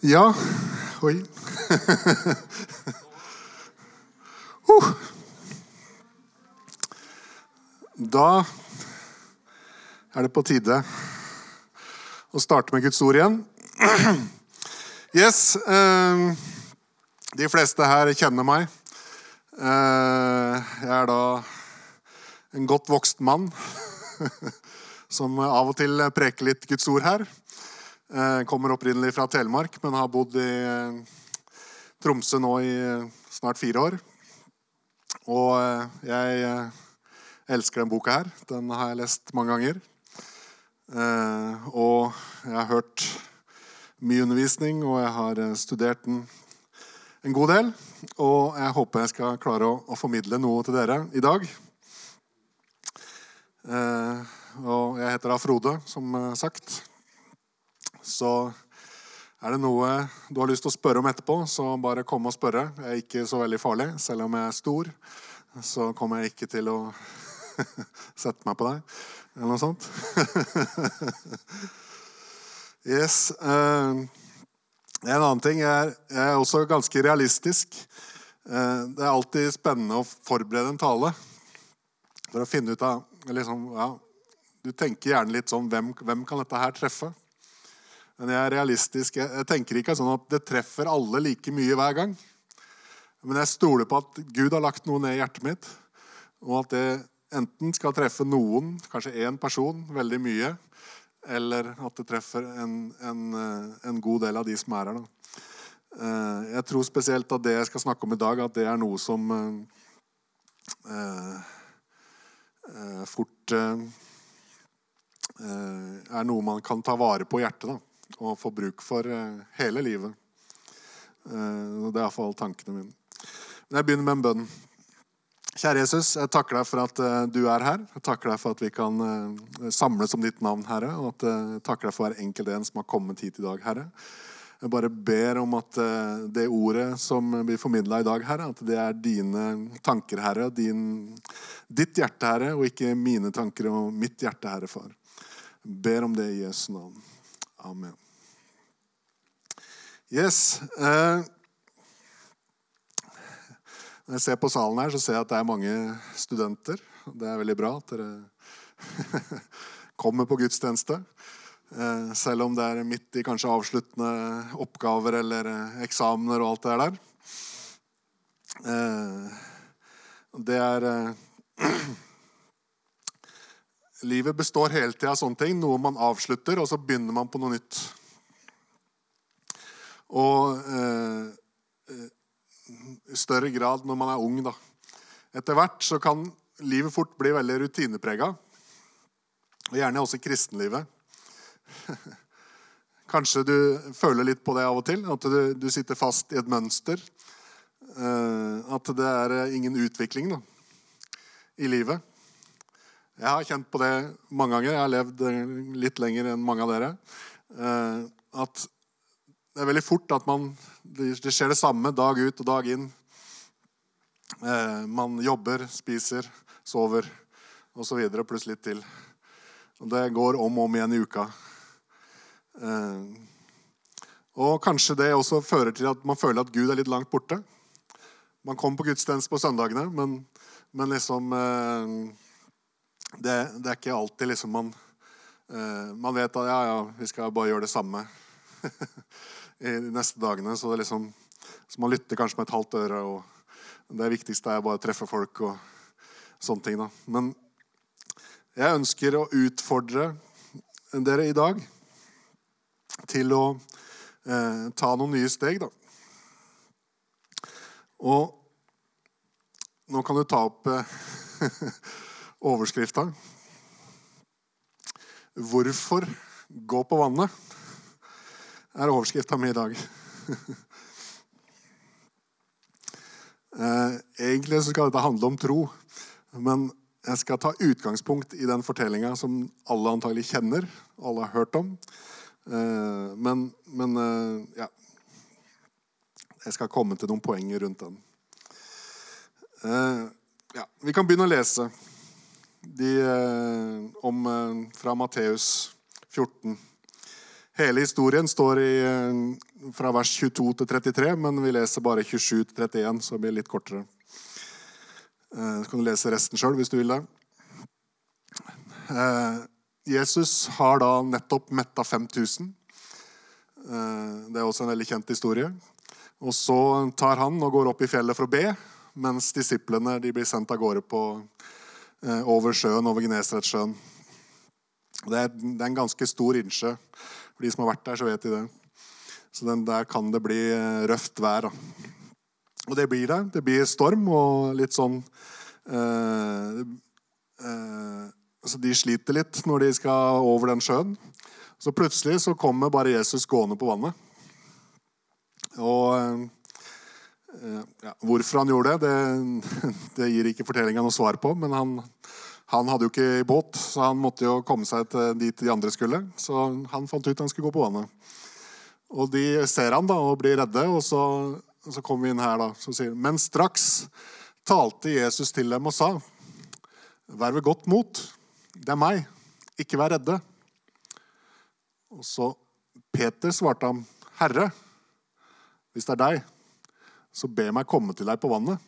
Ja Oi. uh. Da er det på tide å starte med Guds ord igjen. Yes. Eh, de fleste her kjenner meg. Eh, jeg er da en godt vokst mann som av og til preker litt Guds ord her. Eh, kommer opprinnelig fra Telemark, men har bodd i eh, Tromsø nå i eh, snart fire år. Og jeg elsker den boka her. Den har jeg lest mange ganger. Og jeg har hørt mye undervisning, og jeg har studert den en god del. Og jeg håper jeg skal klare å, å formidle noe til dere i dag. Og jeg heter da Frode, som sagt. Så er det noe du har lyst til å spørre om etterpå, så bare kom og spørre. Jeg er ikke så veldig farlig. Selv om jeg er stor, så kommer jeg ikke til å sette meg på deg, eller noe sånt. yes. eh, en annen ting er, jeg er også ganske realistisk. Eh, det er alltid spennende å forberede en tale for å finne ut av liksom, ja, Du tenker gjerne litt sånn hvem, hvem kan dette her treffe? Men jeg er realistisk. Jeg, tenker ikke sånn at det treffer alle like mye hver gang. Men jeg stoler på at Gud har lagt noe ned i hjertet mitt, og at det enten skal treffe noen, kanskje én person, veldig mye, eller at det treffer en, en, eh, en god del av de som er her. Da. Eh, Jeg tror spesielt at det jeg skal snakke om i dag, at det er noe som eh, eh, fort eh, er noe man kan ta vare på i hjertet da, og få bruk for eh, hele livet. Eh, det er iallfall tankene mine. Men jeg begynner med en bønn. Kjære Jesus, jeg takker deg for at eh, du er her. Jeg takker deg for at vi kan samles om ditt navn, Herre. Og at, jeg takker deg for hver enkelt en som har kommet hit i dag, Herre. Jeg bare ber om at det ordet som blir formidla i dag, Herre, at det er dine tanker, Herre, din, ditt hjerte, Herre, og ikke mine tanker og mitt hjerte, Herre, far. Jeg ber om det i Jesu navn. Amen. Yes. Eh, når jeg ser på salen her, så ser jeg at det er mange studenter. Det er veldig bra at dere kommer på gudstjeneste. Eh, Selv om det er midt i kanskje avsluttende oppgaver eller eh, eksamener og alt det der. Det er Livet består hele tida av sånne ting. Noe man avslutter, og så begynner man på noe nytt. Og eh, i større grad når man er ung. da. Etter hvert så kan livet fort bli veldig rutineprega. Og gjerne også kristenlivet. Kanskje du føler litt på det av og til. At du, du sitter fast i et mønster. Eh, at det er ingen utvikling da, i livet. Jeg har kjent på det mange ganger. Jeg har levd litt lenger enn mange av dere. Eh, at det er veldig fort at man, det skjer det samme dag ut og dag inn. Eh, man jobber, spiser, sover osv. pluss litt til. Og det går om og om igjen i uka. Eh, og kanskje det også fører til at man føler at Gud er litt langt borte. Man kommer på gudstjeneste på søndagene, men, men liksom eh, det, det, er ikke alltid liksom man Man vet at ja, ja, vi skal bare gjøre det samme de neste dagene. Så, liksom, så man lytter kanskje med et halvt øre. og Det viktigste er bare å treffe folk og sånne ting. da. Men jeg ønsker å utfordre dere i dag til å eh, ta noen nye steg. da. Og nå kan du ta opp eh, overskrifta. Hvorfor gå på vannet? Er overskrifta mi i dag. Eh, egentlig skal dette handle om tro, men jeg skal ta utgangspunkt i den fortellinga som alle antagelig kjenner, alle har hørt om. Eh, men, men eh, ja Jeg skal komme til noen poenger rundt den. Ja, vi kan begynne å lese de, om, fra Matteus 14 Hele historien står i, eh, fra vers 22 til 33, men vi leser bare 27 til 31, så det blir litt kortere. Eh, så kan du lese resten sjøl hvis du vil det. Eh, Jesus har da nettopp metta 5000. Det er også en veldig kjent historie. Og så tar han og går opp i fjellet for å be, mens disiplene blir sendt av gårde på, over sjøen, over Genesaretsjøen. Det er en ganske stor innsjø. For de som har vært der, så vet de det. Så den der kan det bli eh, røft vær. Da. Og det blir det. Det blir storm og litt sånn eh, eh, altså De sliter litt når de skal over den sjøen. Så plutselig så kommer bare Jesus gående på vannet. Og eh, ja, hvorfor han gjorde det, det, det gir ikke fortellinga noe svar på. Men han, han hadde jo ikke båt, så han måtte jo komme seg til dit de andre skulle. Så han fant ut han skulle gå på vannet. Og de ser han da og blir redde, og så, så kommer vi inn her. da. Så sier, Men straks talte Jesus til dem og sa, Vær ved godt mot. Det er meg. Ikke vær redde. Og så Peter svarte ham, Herre, hvis det er deg, så be meg komme til deg på vannet.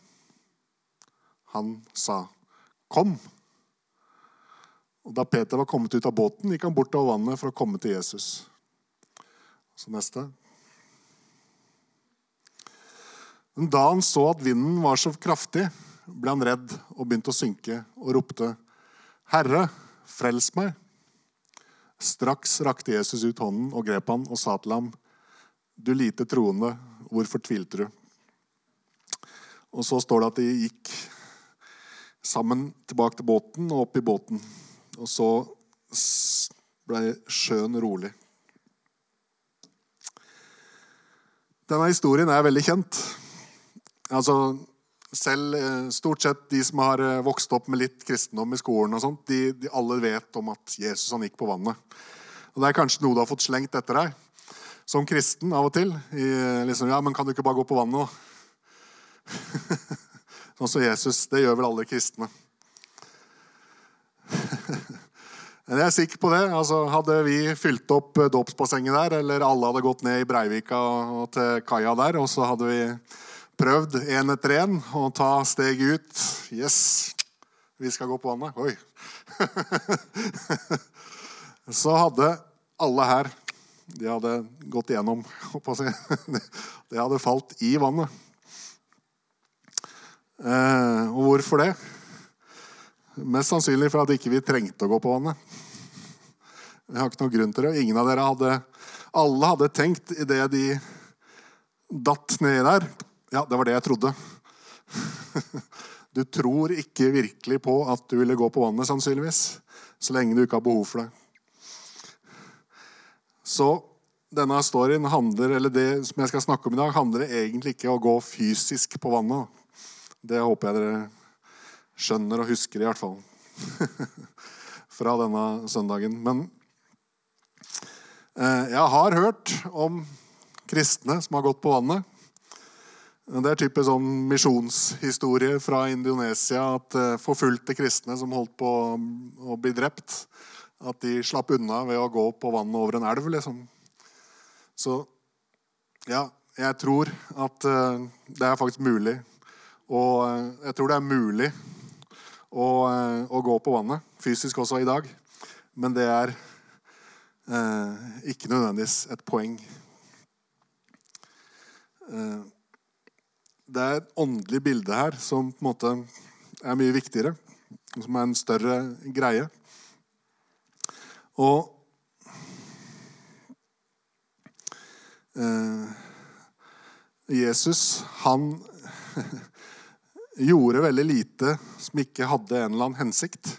Han sa, Kom. Og Da Peter var kommet ut av båten, gikk han bort av vannet for å komme til Jesus. Så neste. Men da han så at vinden var så kraftig, ble han redd og begynte å synke og ropte, 'Herre, frels meg!' Straks rakte Jesus ut hånden og grep han og sa til ham, 'Du lite troende, hvorfor tvilte du?' Og så står det at de gikk sammen tilbake til båten og opp i båten. Og så ble sjøen rolig. Denne historien er veldig kjent. Altså, selv eh, Stort sett de som har eh, vokst opp med litt kristendom i skolen, og sånt, de, de alle vet om at Jesus han gikk på vannet. Og Det er kanskje noe du har fått slengt etter deg som kristen av og til. I, liksom, ja, men kan du ikke bare gå på vannet, da? sånn som Jesus. Det gjør vel alle kristne. Men jeg er sikker på det. Altså, hadde vi fylt opp eh, dåpsbassenget der, eller alle hadde gått ned i Breivika og til kaia der, og så hadde vi prøvd én etter én å ta steget ut Yes, vi skal gå på vannet. Oi. så hadde alle her De hadde gått igjennom De hadde falt i vannet. Eh, og hvorfor det? Mest sannsynlig for ikke vi ikke trengte å gå på vannet. Vi har ikke noen grunn til det. Ingen av dere hadde Alle hadde tenkt idet de datt nedi der Ja, det var det jeg trodde. Du tror ikke virkelig på at du ville gå på vannet, sannsynligvis. Så lenge du ikke har behov for det. Så denne storyen handler, eller det som jeg skal snakke om i dag, handler egentlig ikke om å gå fysisk på vannet. Det håper jeg dere skjønner og husker, i hvert fall. Fra denne søndagen. Men jeg har hørt om kristne som har gått på vannet. Det er typisk sånn misjonshistorie fra Indonesia at eh, forfulgte kristne som holdt på å bli drept, at de slapp unna ved å gå på vannet over en elv, liksom. Så ja, jeg tror at eh, det er faktisk mulig. Og jeg tror det er mulig å, eh, å, gå på vannet. Fysisk også i dag. Men det er eh, ikke nødvendigvis et poeng. Eh, det er et åndelig bilde her som på en måte er mye viktigere. Som er en større greie. Og eh, Jesus, han gjorde veldig lite som ikke hadde en eller annen hensikt.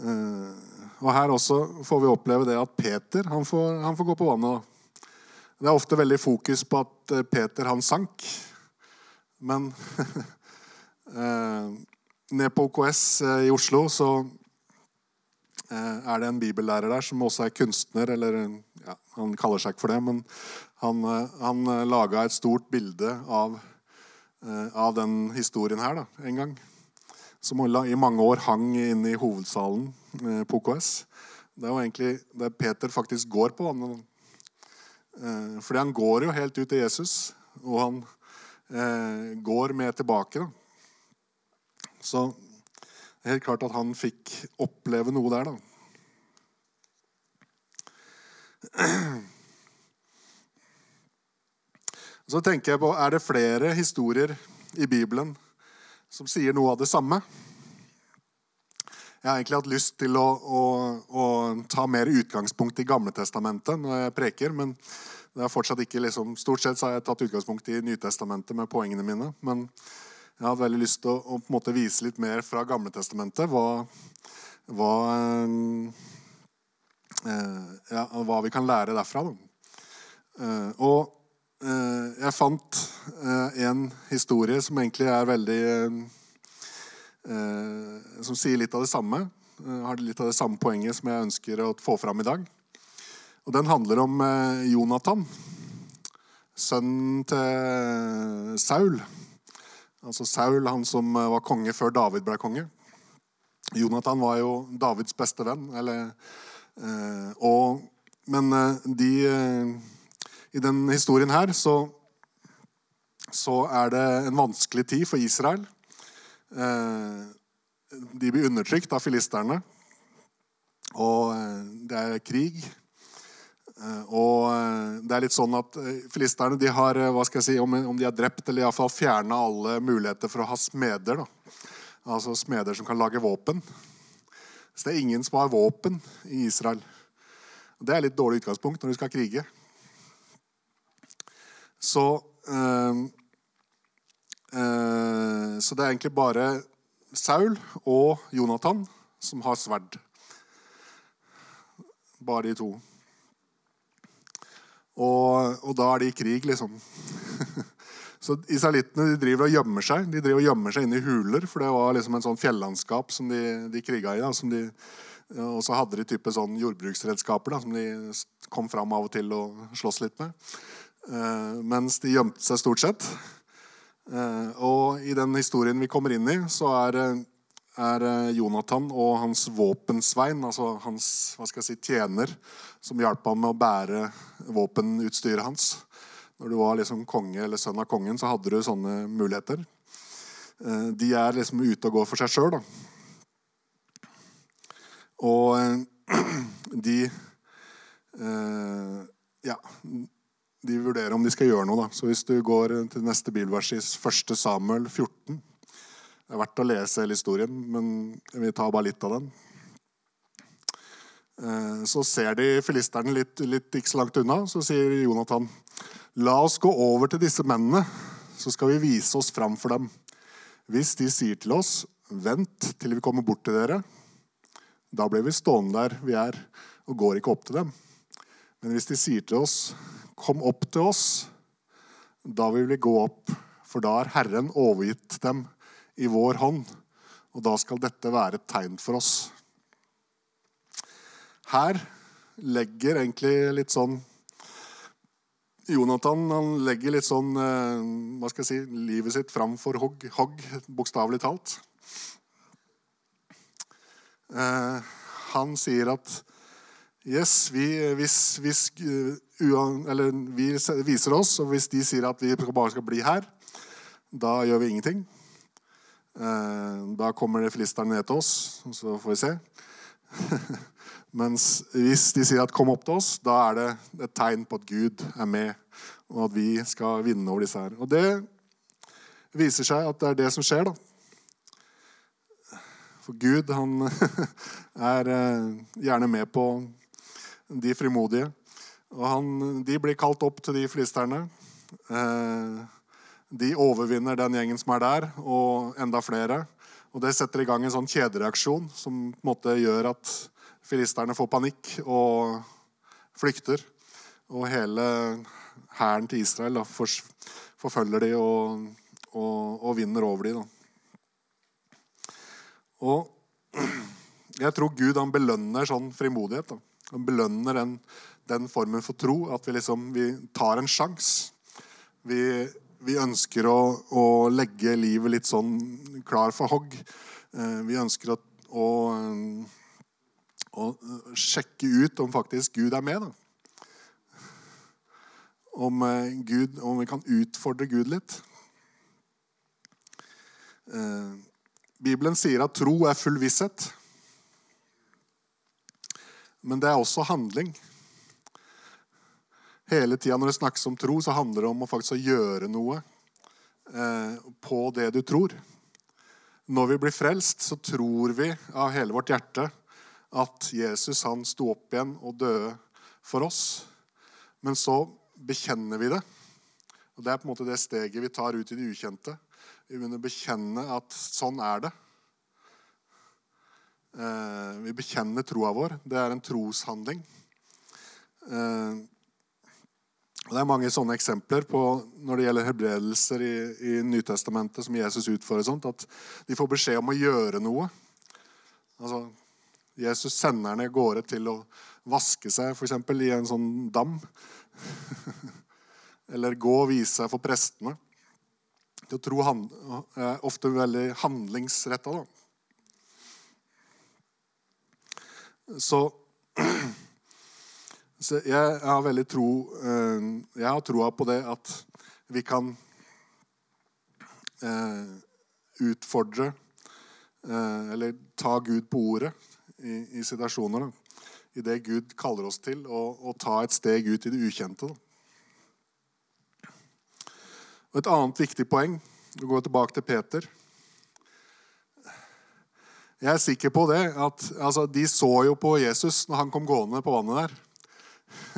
Og Her også får vi oppleve det at Peter han får, han får gå på vannet. Det er ofte veldig fokus på at eh, Peter han sank. Men eh, ned på OKS i Oslo så er det en bibellærer der som også er kunstner. eller ja, Han kaller seg ikke for det, men han, eh, han eh, laga et stort bilde av, eh, av den historien her da, en gang. Som i mange år hang inne i hovedsalen eh, på OKS. Det er jo egentlig det Peter faktisk går på. Eh, fordi han går jo helt ut til Jesus, og han eh, går med tilbake. Så det er helt klart at han fikk oppleve noe der, da. Så tenker jeg på, Er det flere historier i Bibelen som sier noe av det samme? Jeg har egentlig hatt lyst til å, å, å ta mer utgangspunkt i Gamletestamentet når jeg preker. men det er fortsatt ikke liksom, Stort sett har jeg tatt utgangspunkt i Nytestamentet med poengene mine. Men jeg har veldig lyst til å, å vise litt mer fra Gamletestamentet. Hva, hva, eh, ja, hva vi kan lære derfra. Eh, og jeg fant eh, en historie som egentlig er veldig Eh, som sier litt av det samme. Eh, har litt av det samme poenget som jeg ønsker å få fram i dag. Og Den handler om eh, Jonathan, sønnen til Saul. Altså Saul, han som var konge før David ble konge. Jonathan var jo Davids beste venn. Eller, og, men de, i den historien her så, så er det en vanskelig tid for Israel. Eh, de blir undertrykt av filisterne. Og eh, det er krig. Eh, og det er litt sånn at filisterne de har hva skal jeg si, om, de har drept eller iallfall fjerna alle muligheter for å ha smeder. da. Altså smeder som kan lage våpen. Så det er ingen som har våpen i Israel. Det er litt dårlig utgangspunkt når du skal krige. Så øh, øh, så det er egentlig bare Saul og Jonathan som har sverd. Bare de to. Og, og da er de i krig, liksom. Så Israelittene driver og gjemmer seg De driver og gjemmer seg inne i huler, for det var liksom en sånn fjellandskap som de, de kriga i. Da, og så hadde de type sånn jordbruksredskaper da, som de kom fram av og til og sloss litt med. Uh, mens de gjemte seg stort sett. Eh, og i den historien vi kommer inn i, så er, eh, er eh, Jonathan og hans våpensvein, altså hans hva skal jeg si, tjener, som hjalp ham med å bære våpenutstyret hans. Når du var liksom konge eller sønn av kongen, så hadde du sånne muligheter. De er liksom ute og går for seg sjøl, da. Og de Ja de vurderer om de skal gjøre noe. Da. Så hvis du går til neste bilvers i 1. Samuel 14 Det er verdt å lese hele historien, men vi tar bare litt av den. Eh, så ser de filisterne litt, litt ikke så langt unna. Så sier Jonathan, la oss gå over til disse mennene, så skal vi vise oss fram for dem. Hvis de sier til oss, vent til vi kommer bort til dere, da blir vi stående der vi er, og går ikke opp til dem. Men hvis de sier til oss, Kom opp til oss, da vil vi gå opp, for da har Herren overgitt dem i vår hånd, og da skal dette være et tegn for oss. Her legger egentlig litt sånn Jonathan han legger litt sånn eh, hva skal jeg si, livet sitt fram for hogg, hogg bokstavelig talt. Eh, han sier at Yes, vi, hvis, hvis eller vi viser oss, og hvis de sier at vi bare skal bli her, da gjør vi ingenting. Eh, da kommer det filisterne ned til oss, så får vi se. Mens hvis de sier at 'kom opp til oss', da er det et tegn på at Gud er med, og at vi skal vinne over disse her. Og det viser seg at det er det som skjer, da. For Gud, han er eh, gjerne med på de frimodige. Og han, de blir kalt opp til de filisterne. Eh, de overvinner den gjengen som er der, og enda flere. Og Det setter i gang en sånn kjedereaksjon som på en måte gjør at filisterne får panikk og flykter. Og hele hæren til Israel da, forfølger de og, og, og, vinner over de. Da. Og jeg tror Gud han belønner sånn frimodighet. Da. Han belønner den den formen for tro. At vi liksom vi tar en sjanse. Vi, vi, ønsker å, å, legge livet litt sånn klar for hogg. Eh, vi ønsker å, å, Og eh, sjekke ut om faktisk Gud er med. da. Om, eh, Gud, om vi kan utfordre Gud litt. Eh, Bibelen sier at tro er full visshet. Men det er også handling. Hele tida når det snakkes om tro, så handler det om å faktisk gjøre noe eh, på det du tror. Når vi blir frelst, så tror vi av hele vårt hjerte at Jesus han sto opp igjen og døde for oss. Men så bekjenner vi det. Og Det er på en måte det steget vi tar ut i det ukjente. Vi begynner å bekjenne at sånn er det. Eh, vi bekjenner troa vår. Det er en troshandling. Eh, Det er mange sånne eksempler på når det gjelder helbredelser i, i Nytestamentet som Jesus utfører. sånt, At de får beskjed om å gjøre noe. Altså, Jesus sender ned gårde til å vaske seg f.eks. i en sånn dam. Eller gå og vise seg for prestene. Det å tro er ofte veldig handlingsretta. da. Så, så, jeg har veldig tro eh, Jeg har troa på det at vi kan eh, utfordre eh, Eller ta Gud på ordet i, i situasjoner. I det Gud kaller oss til å, ta et steg ut i det ukjente. Da. Og Et annet viktig poeng Vi går tilbake til Peter. Jeg er sikker på det. at altså, De så jo på Jesus når han kom gående på vannet der.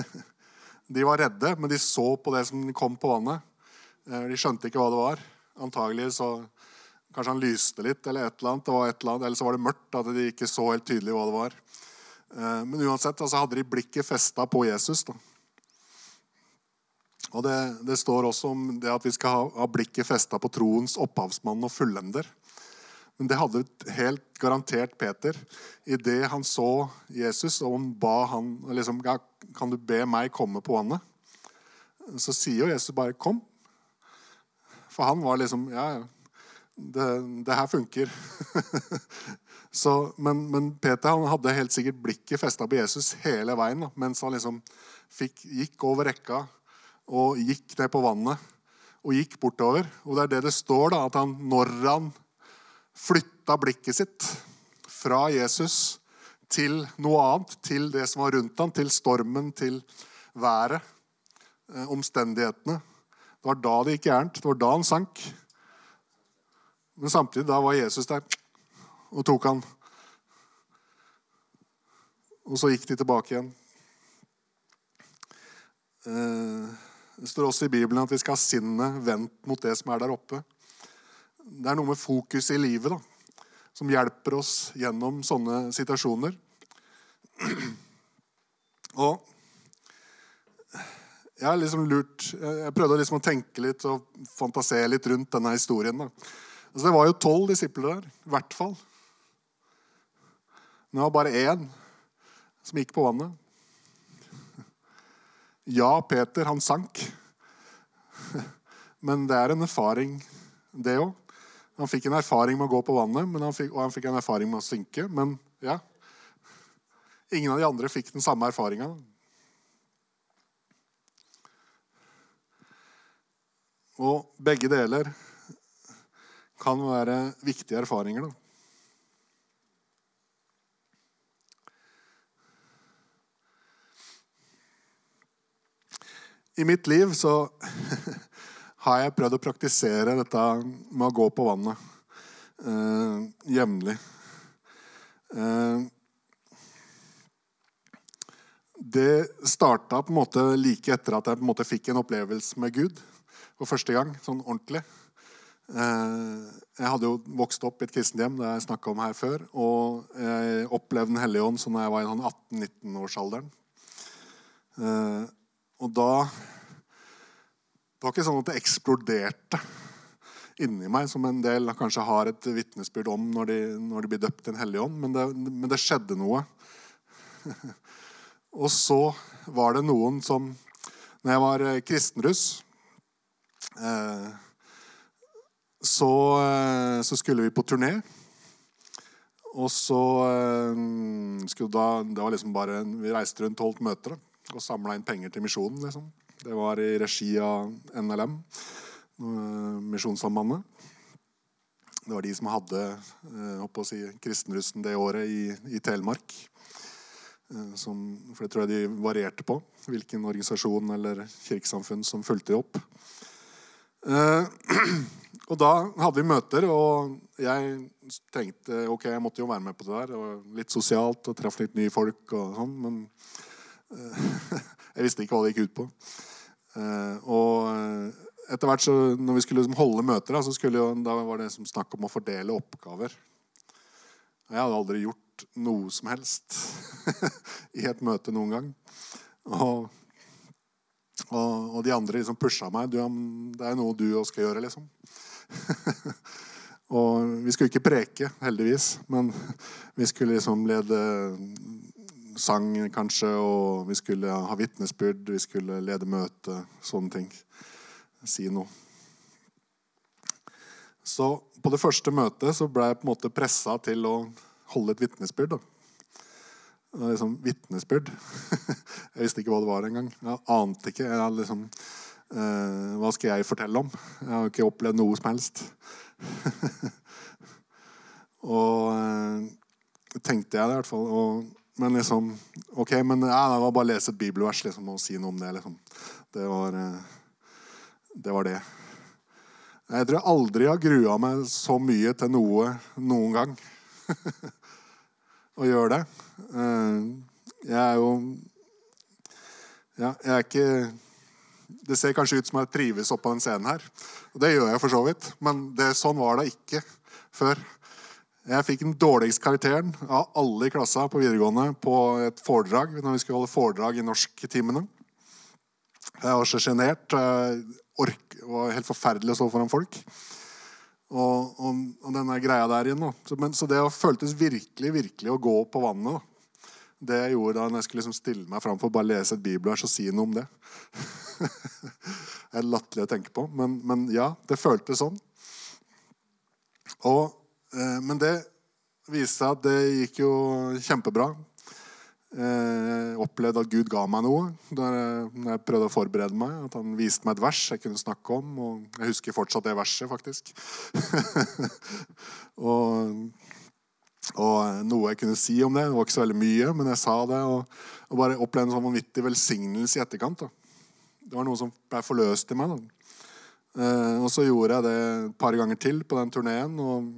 De var redde, men de så på det som kom på vannet. Eh, de skjønte ikke hva det var. Antagelig så Kanskje han lyste litt, eller et eller annet. Det var et eller annet, eller så var det mørkt. at de ikke så helt tydelig hva det var. Eh, men uansett altså, hadde de blikket festa på Jesus. da. Og det, det, står også om det at vi skal ha, ha blikket festa på troens opphavsmann og fullender. Men det hadde helt garantert Peter. Idet han så Jesus og han ba han liksom, Kan du be meg komme på vannet? Så sier jo Jesus bare 'kom'. For han var liksom Ja, ja. Det, det her funker. så, men, men, Peter hadde helt sikkert blikket festa på Jesus hele veien da, mens han liksom fikk, gikk over rekka og gikk ned på vannet og gikk bortover. Og det er det det står, da, at han, når han flytta blikket sitt fra Jesus til noe annet, til det som var rundt ham, til stormen, til været, eh, omstendighetene. Det var da det gikk gærent. Det var da han sank. Men samtidig, da var Jesus der og tok han. Og så gikk de tilbake igjen. Eh, det står også i Bibelen at vi skal ha sinnet vendt mot det som er der oppe. Det er noe med fokus i livet da, som hjelper oss gjennom sånne situasjoner. Og jeg liksom lurt Jeg prøvde liksom å tenke litt og fantasere litt rundt denne historien. da. Altså, det var jo tolv disipler der, i hvert fall. Men det var bare én som gikk på vannet. Ja, Peter, han sank. Men det er en erfaring, det òg. Han fikk en erfaring med å gå på vannet, han fikk, og han fikk en erfaring med å synke. Men ja, ingen av de andre fikk den samme erfaringa. Og begge deler kan være viktige erfaringer. da. I mitt liv så har jeg prøvd å praktisere dette med å gå på vannet eh, jevnlig. Eh, det starta på en måte like etter at jeg på en måte fikk en opplevelse med Gud for første gang. sånn ordentlig. Eh, jeg hadde jo vokst opp i et kristent hjem, det jeg snakka om her før. Og jeg opplevde Den hellige ånd sånn da jeg var i 18-19-årsalderen. Sånn eh, og da det var ikke sånn at det eksploderte inni meg, som en del kanskje har et vitnesbyrd om når de, når de, blir døpt i Den hellige ånd, men det, men det skjedde noe. og så var det noen som Når jeg var eh, kristenruss, eh, så, eh, så, skulle vi på turné. Og så skulle da, Det var liksom bare Vi reiste rundt og holdt møter og samla inn penger til misjonen. liksom. Det var i regi av NLM, eh, Misjonssambandet. Det var de som hadde eh, å si, kristenrussen det året i, i Telemark. Eh, som, for det tror jeg de varierte på hvilken organisasjon eller kirkesamfunn som fulgte opp. Eh, og da hadde vi møter, og jeg tenkte ok, jeg måtte jo være med på det der. Og litt sosialt og traff litt nye folk og sånn, men eh, jeg visste ikke hva det gikk ut på. Eh, og eh, etter hvert så, når vi skulle liksom holde møter, da, så jo, da var det liksom snakk om å fordele oppgaver. Jeg hadde aldri gjort noe som helst i et møte noen gang. Og, og, og de andre liksom pusha meg. Det er noe du òg skal gjøre, liksom. og vi skulle ikke preke, heldigvis, men vi skulle liksom lede sang, kanskje, og vi skulle ha vitnesbyrd, vi skulle lede møte, sånne ting si noe. Så på det første møtet så ble jeg på en måte pressa til å holde et vitnesbyrd. Liksom, vitnesbyrd. jeg visste ikke hva det var engang. Jeg ante ikke. Jeg liksom, eh, hva skal jeg fortelle om? Jeg har jo ikke opplevd noe som helst. og eh, tenkte jeg det i hvert fall. Og, men liksom Ok, men ja, det var bare å lese et bibelvers liksom, og si noe om det. Liksom. Det var... Eh, det var det. Jeg tror jeg aldri har grua meg så mye til noe noen gang. Å gjøre det. Eh, jeg er jo Ja, jeg er ikke Det ser kanskje ut som jeg trives oppå den scenen her. Og det gjør jeg for så vidt. Men det, sånn var det ikke før. Jeg fikk den dårligste karakteren av alle i klassa på videregående på et foredrag når vi skulle holde foredrag i norsktimene. Jeg var så sjenert det var helt forferdelig å stå foran folk. Og, og, og denne greia der igjen. Så, men, så det føltes virkelig virkelig å gå på vannet. Det jeg gjorde da når jeg skulle liksom stille meg fram for å bare lese et bibelvers og si noe om det. det er latterlig å tenke på, men, men, ja, det føltes sånn. Og, eh, men det viste seg at det gikk jo kjempebra. Jeg opplevde at Gud ga meg noe når jeg prøvde å forberede meg. At han viste meg et vers jeg kunne snakke om. Og jeg husker fortsatt det verset, faktisk. og, og, noe jeg kunne si om det. Det var ikke så veldig mye, men jeg sa det. Og, og bare opplevde en sånn vanvittig velsignelse i etterkant. Da. Det var noe som ble forløst i meg. Da. og så gjorde jeg det et par ganger til på den turneen. Og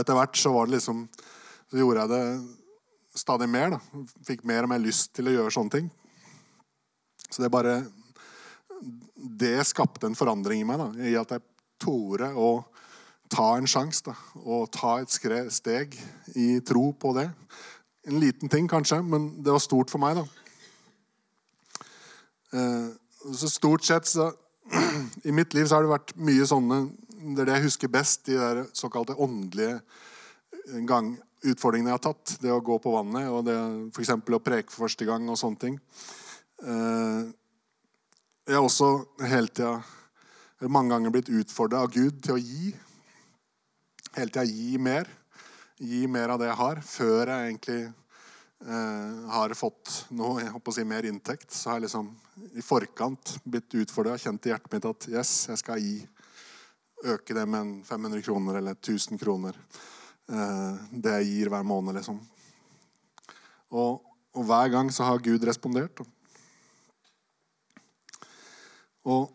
etter hvert så liksom Så gjorde jeg det stadig mer. da. Fikk mer og mer lyst til å gjøre sånne ting. Så det bare Det skapte en forandring i meg. da, I at jeg torde å ta en sjanse. Og ta et steg i tro på det. En liten ting, kanskje, men det var stort for meg. da. Eh, så stort sett så I mitt liv så har det vært mye sånne Det er det jeg husker best, de der såkalte åndelige gang, utfordringene jeg har tatt. Det å gå på vannet og f.eks. å preke for første gang og sånne ting. Eh, jeg har også hele tida mange ganger blitt utfordra av Gud til å gi. Hele tida gi mer. Gi mer av det jeg har, før jeg egentlig eh, har fått noe, jeg håper å si mer inntekt. Så har jeg liksom i forkant blitt utfordra, kjent i hjertet mitt at yes, jeg skal gi. Øke det med 500 kroner eller 1000 kroner. Eh, det jeg gir hver måned, liksom. Og, og hver gang så har Gud respondert. Og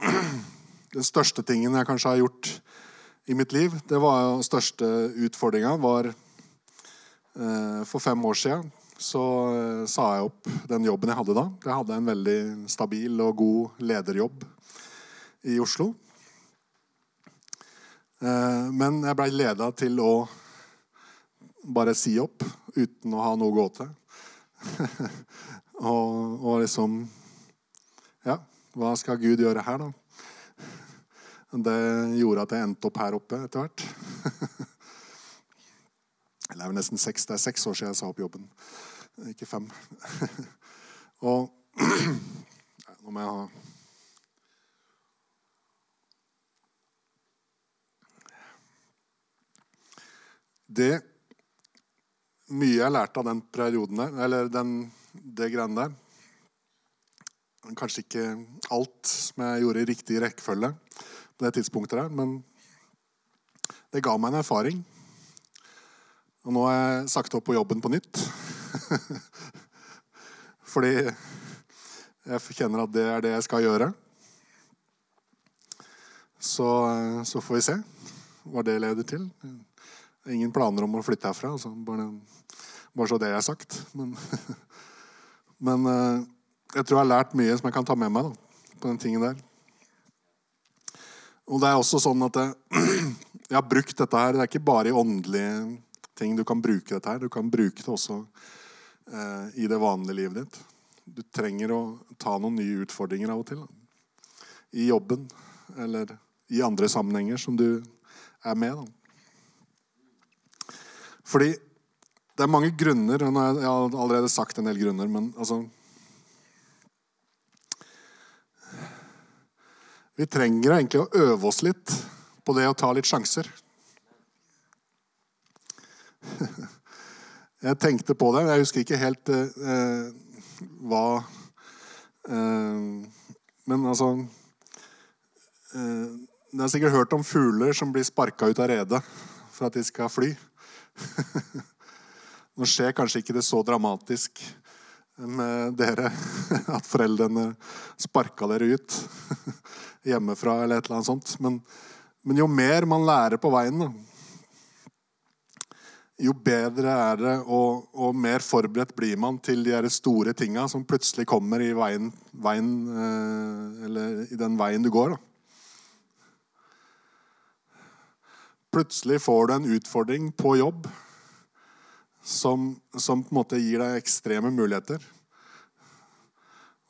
den største tingen jeg kanskje har gjort i mitt liv, det var jo største utfordringa var eh, For fem år siden så eh, sa jeg opp den jobben jeg hadde da. Jeg hadde en veldig stabil og god lederjobb i Oslo. Eh, men jeg blei leda til å bare si opp uten å ha noe å gå til. og, og, liksom Ja, hva skal Gud gjøre her, da? Det gjorde at jeg endte opp her oppe etter hvert. Det er nesten seks, det er seks år siden jeg sa opp jobben. Ikke fem. og Nå må jeg ha det Mye jeg lærte av den perioden der, eller den, det greiene der Kanskje ikke alt som jeg gjorde i riktig rekkefølge på det tidspunktet der, men det ga meg en erfaring. Og nå har jeg sagt opp på jobben på nytt. Fordi jeg kjenner at det er det jeg skal gjøre. Så, så får vi se hva det leder til. Ingen planer om å flytte herfra. Altså. Bare, bare, så det er sagt. Men, men eh, jeg tror jeg har lært mye som jeg kan ta med meg da, på den tingen der. Og det er også sånn at jeg, jeg har brukt dette her. Det er ikke bare i åndelige ting du kan bruke dette her. Du kan bruke det også eh, i det vanlige livet ditt. Du trenger å ta noen nye utfordringer av og til. Da. I jobben eller i andre sammenhenger som du er med. Da. Fordi det er mange grunner. og Jeg har allerede sagt en del grunner, men altså Vi trenger egentlig å øve oss litt på det å ta litt sjanser. Jeg tenkte på det. Jeg husker ikke helt eh, hva eh, Men altså eh, Dere har sikkert hørt om fugler som blir sparka ut av redet for at de skal fly. Nå skjer kanskje ikke det så dramatisk med dere at foreldrene sparka dere ut hjemmefra eller et eller annet sånt. Men, men jo mer man lærer på veien, jo bedre er det, og, og, mer forberedt blir man til de store tinga som plutselig kommer i veien, veien eh, Eller i den veien du går. Da. Plutselig får du en utfordring på jobb som, som, på en måte gir deg ekstreme muligheter.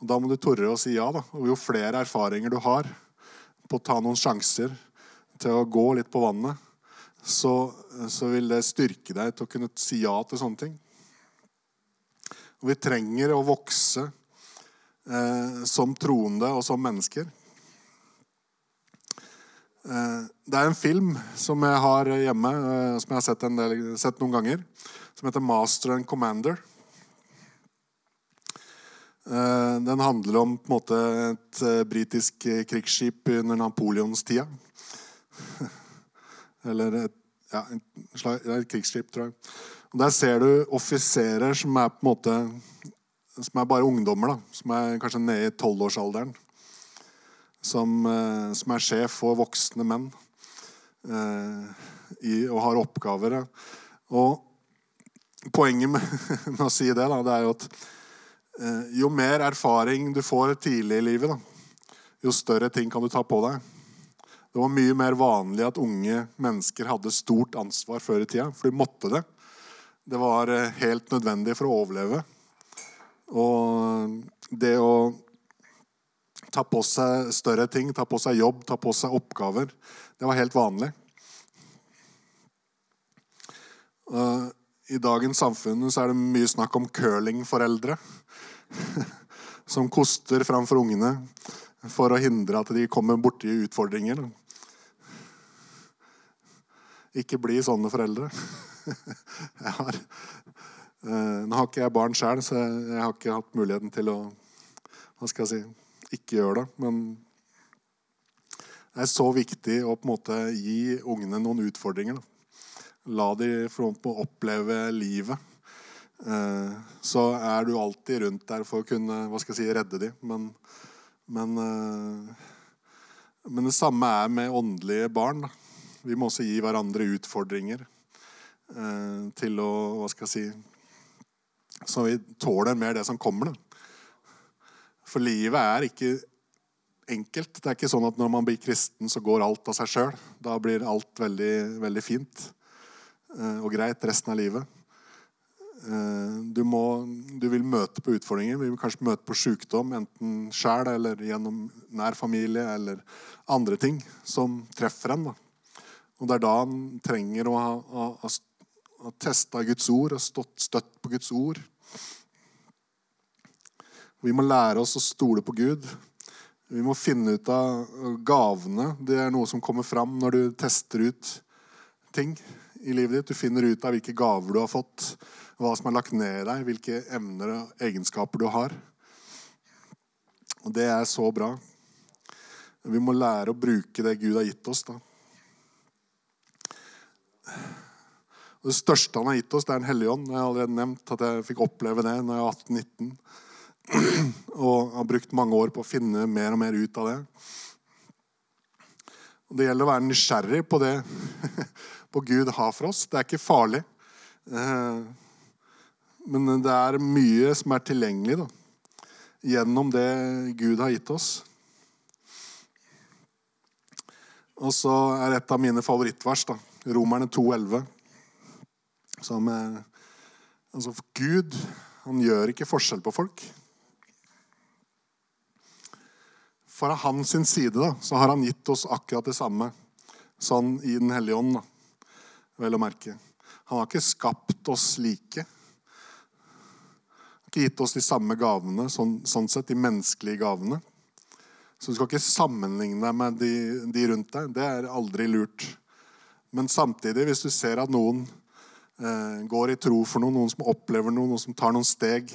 Og Da må du tørre å si ja. da. Og Jo flere erfaringer du har på å ta noen sjanser til å gå litt på vannet, så, så vil det styrke deg til å kunne si ja til sånne ting. Og Vi trenger å vokse eh, som troende og som mennesker. Eh, det er en film som jeg har hjemme, eh, som jeg har sett, del, sett noen ganger, som heter 'Master and Commander'. Eh, den handler om måte, et britisk krigsskip under Napoleonstida. Eller et, ja, et krigsskip, tror jeg. Og Der ser du offiserer som er på en måte som er bare ungdommer. da, Som er kanskje nede i tolvårsalderen. Som, uh, som, er sjef for voksne menn. eh, i, og har oppgaver. Og poenget med, med, å si det, da, det er jo at Eh, jo mer erfaring du får tidlig i livet, da, jo større ting kan du ta på deg. Det var mye mer vanlig at unge mennesker hadde stort ansvar før i tida, for de måtte det. Det var eh, helt nødvendig for å overleve. Og det å ta på seg større ting, ta på seg jobb, ta på seg oppgaver, det var helt vanlig. I dagens samfunn er det mye snakk om curlingforeldre. som koster framfor ungene for å hindre at de kommer borti utfordringer. Ikke bli sånne foreldre. Har, eh, nå har ikke jeg barn sjøl, så jeg har ikke hatt muligheten til å hva skal jeg si, ikke gjør det. Men det er så viktig å på en måte gi ungene noen utfordringer. La dem få oppleve livet Eh, så er du alltid rundt der for å kunne hva skal jeg si, redde dem. Men, men, eh, men det samme er med åndelige barn. Da. Vi må også gi hverandre utfordringer eh, til å Hva skal jeg si Så vi tåler mer det som kommer. Da. For livet er ikke enkelt. Det er ikke sånn at når man blir kristen, så går alt av seg sjøl. Da blir alt veldig, veldig fint og greit resten av livet. Eh, du, må, du, vil møte på utfordringer. Vi vil kanskje møte på sykdom, enten sjæl eller gjennom nær familie eller andre ting som treffer en. Da. Og Det er da han trenger å ha, ha, ha testa Guds ord og stått støtt på Guds ord. Vi må lære oss å stole på Gud. Vi må finne ut av gavene. Det er noe som kommer fram når du tester ut ting i livet ditt. Du finner ut av hvilke gaver du har fått, hva som er lagt ned i deg, hvilke evner og egenskaper du har. Og det er så bra. Vi må lære å bruke det Gud har gitt oss. da. Det største han har gitt oss, det er en hellige ånd. Jeg har allerede nevnt at jeg fikk oppleve det når jeg var 18-19. Og har brukt mange år på å finne mer og mer ut av det. Det gjelder å være nysgjerrig på det på Gud har for oss. Det er ikke farlig. Eh, men det er mye som er tilgjengelig da, gjennom det Gud har gitt oss. Og så er et av mine favorittvers da, Romerne 2,11. Som Altså, Gud han gjør ikke forskjell på folk. Fra hans side da, så har han gitt oss akkurat det samme, sånn i Den hellige ånd. da, vel å merke. Han har ikke skapt oss like. Han har ikke gitt oss de samme gavene, sånn, sånn sett, de menneskelige gavene. Så du skal ikke sammenligne deg med de, de, rundt deg. Det er aldri lurt. Men samtidig, hvis du ser at noen eh, går i tro for noe, noen som opplever noe, noen som tar noen steg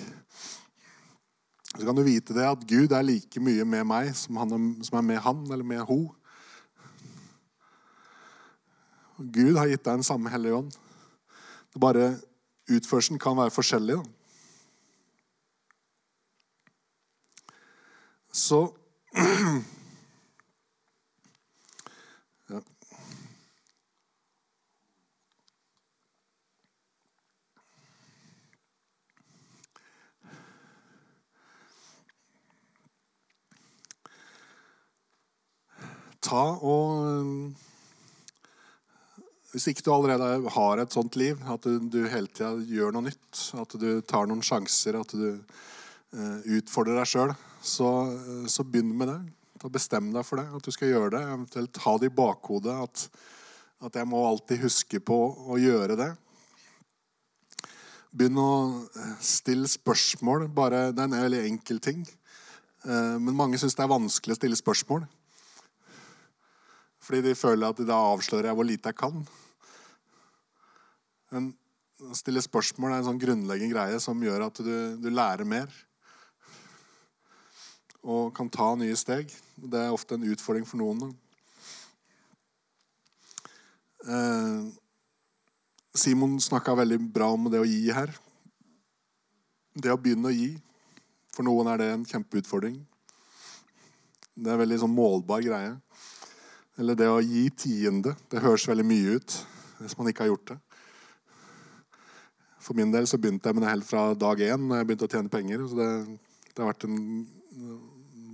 så kan du vite det at Gud er like mye med meg som, han, som er med han eller med hun. Gud har gitt deg den samme Hellige Ånd. Det er bare Utførselen kan være forskjellig. Da. Så Ta og Hvis ikke du allerede har et sånt liv, at du, hele tida gjør noe nytt, at du tar noen sjanser, at du uh, utfordrer deg sjøl, så, uh, så, begynn med det. Da Bestem deg for det, at du skal gjøre det. Eventuelt ha det i bakhodet at, at jeg må alltid huske på å gjøre det. Begynn å eh, stille spørsmål. Bare, det er en veldig enkel ting. Men mange syns det er vanskelig å stille spørsmål. Fordi de føler at da avslører jeg hvor lite jeg kan. Men å stille spørsmål er en sånn grunnleggende greie som gjør at du, du, lærer mer. Og kan ta nye steg. Det er ofte en utfordring for noen. Eh, Simon snakka veldig bra om det å gi her. Det å begynne å gi. For noen er det en kjempeutfordring. Det er en veldig sånn målbar greie. Eller det å gi tiende. Det høres veldig mye ut hvis man ikke har gjort det. For min del så begynte jeg med det helt fra dag én når jeg begynte å tjene penger. Så det, det har vært, en,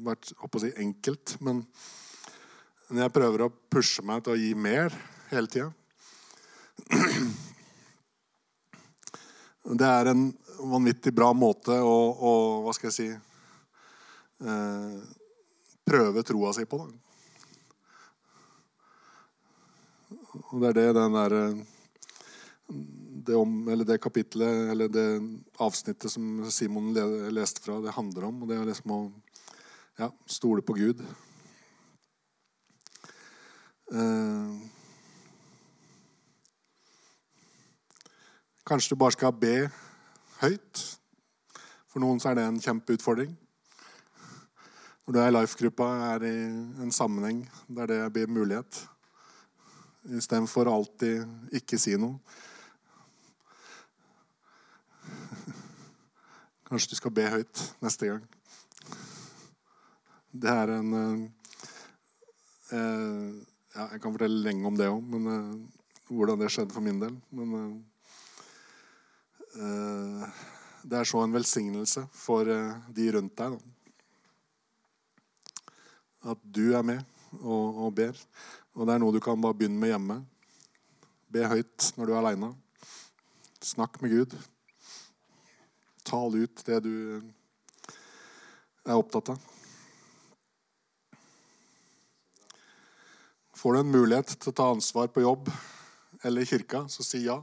vært si, enkelt. Men men jeg prøver å pushe meg til å gi mer hele tida Det er en vanvittig bra måte å, å hva skal jeg si eh, prøve troa si på. da. Og det er det den der det, om, eller det kapitlet, eller det avsnittet som Simon leste fra, det handler om. Og det er liksom å ja, stole på Gud. Eh, kanskje du bare skal be høyt. For noen så er det en kjempeutfordring. Når du er i life-gruppa, er i en sammenheng der det blir mulighet istedenfor alltid ikke si noe. Kanskje du skal be høyt neste gang. Det er en eh, ja, Jeg kan fortelle lenge om det òg, men eh, hvordan det skjedde for min del. Men eh, det er så en velsignelse for eh, de rundt deg. Da. At du er med og, og ber. Og det er noe du kan bare begynne med hjemme. Be høyt når du er aleine. Snakk med Gud. Tal ut det du er opptatt av. Får du en mulighet til å ta ansvar på jobb eller i kirka, så si ja.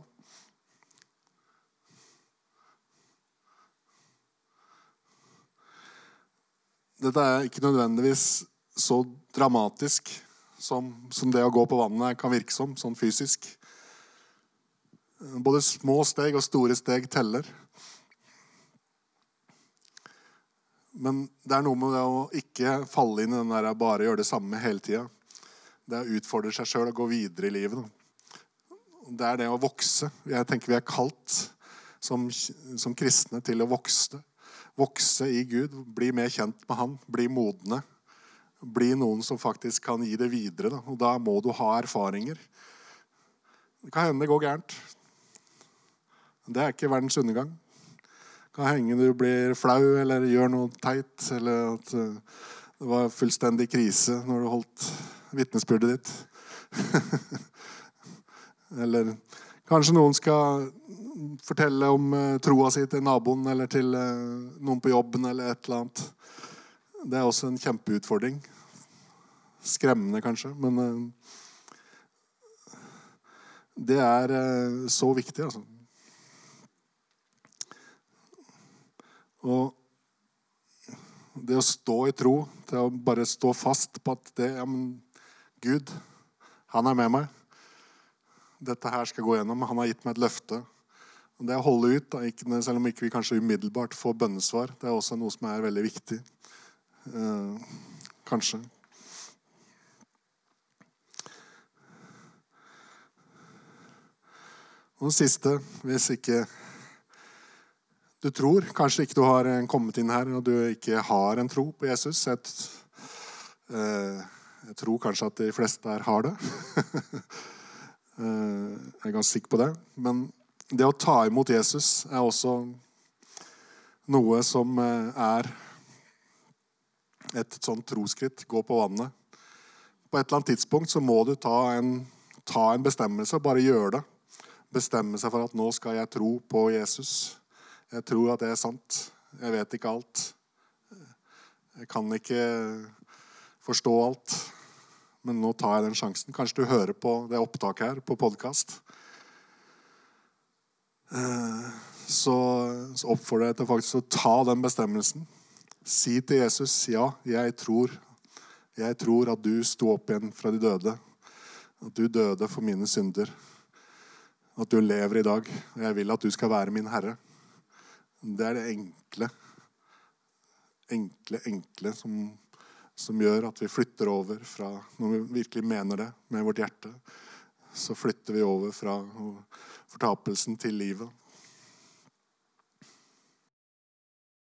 Dette er ikke nødvendigvis så dramatisk som, som, det å gå på vannet kan virke som, sånn fysisk. Både små steg og store steg teller. Men det er noe med det å ikke falle inn i den der bare gjøre det samme hele tida. Det er å utfordre seg sjøl og gå videre i livet. Det er det å vokse. Jeg tenker vi er kalt som, som kristne til å vokse. Vokse i Gud, bli mer kjent med Han, bli modne. Bli noen som faktisk kan gi det videre. Da. Og da må du ha erfaringer. Det kan hende det går gærent. Det er ikke verdens undergang. Det kan hende du blir flau eller gjør noe teit, eller at eh, det var fullstendig krise når du holdt vitnesbyrdet ditt. eller kanskje noen skal fortelle om uh, troa si til naboen eller til uh, noen på jobben eller et eller annet. Det er også en kjempeutfordring. Skremmende, kanskje, men uh, det er så viktig, altså. Og det å stå i tro, til å bare stå fast på at det, ja, men Gud, han er med meg. Dette her skal gå gjennom. Han har gitt meg et løfte. Det å holde ut, da, selv om ikke vi kanskje umiddelbart får bønnesvar, det er også noe som er veldig viktig. Eh, kanskje. Og det siste, hvis ikke du tror Kanskje ikke du har kommet inn her og du ikke har en tro på Jesus. Jeg, eh, jeg tror kanskje at de fleste her har det. Eh, jeg er ganske sikker på det. Men det å ta imot Jesus er også noe som eh, er et sånt troskritt. Gå på vannet. På et eller annet tidspunkt så må du ta en, ta en bestemmelse. Bare gjøre det. Bestemme seg for at nå skal jeg tro på Jesus. Jeg tror at det er sant. Jeg vet ikke alt. Jeg kan ikke forstå alt. Men nå tar jeg den sjansen. Kanskje du hører på det opptaket her på podkast. Så, så, oppfordrer jeg til faktisk å ta den bestemmelsen. Si til Jesus ja, jeg tror, jeg tror at du sto opp igjen fra de døde. At du døde for mine synder. At du lever i dag. Og jeg vil at du skal være min herre. Det er det enkle, enkle, enkle som, som gjør at vi flytter over fra Når vi virkelig mener det med vårt hjerte, så flytter vi over fra fortapelsen til livet.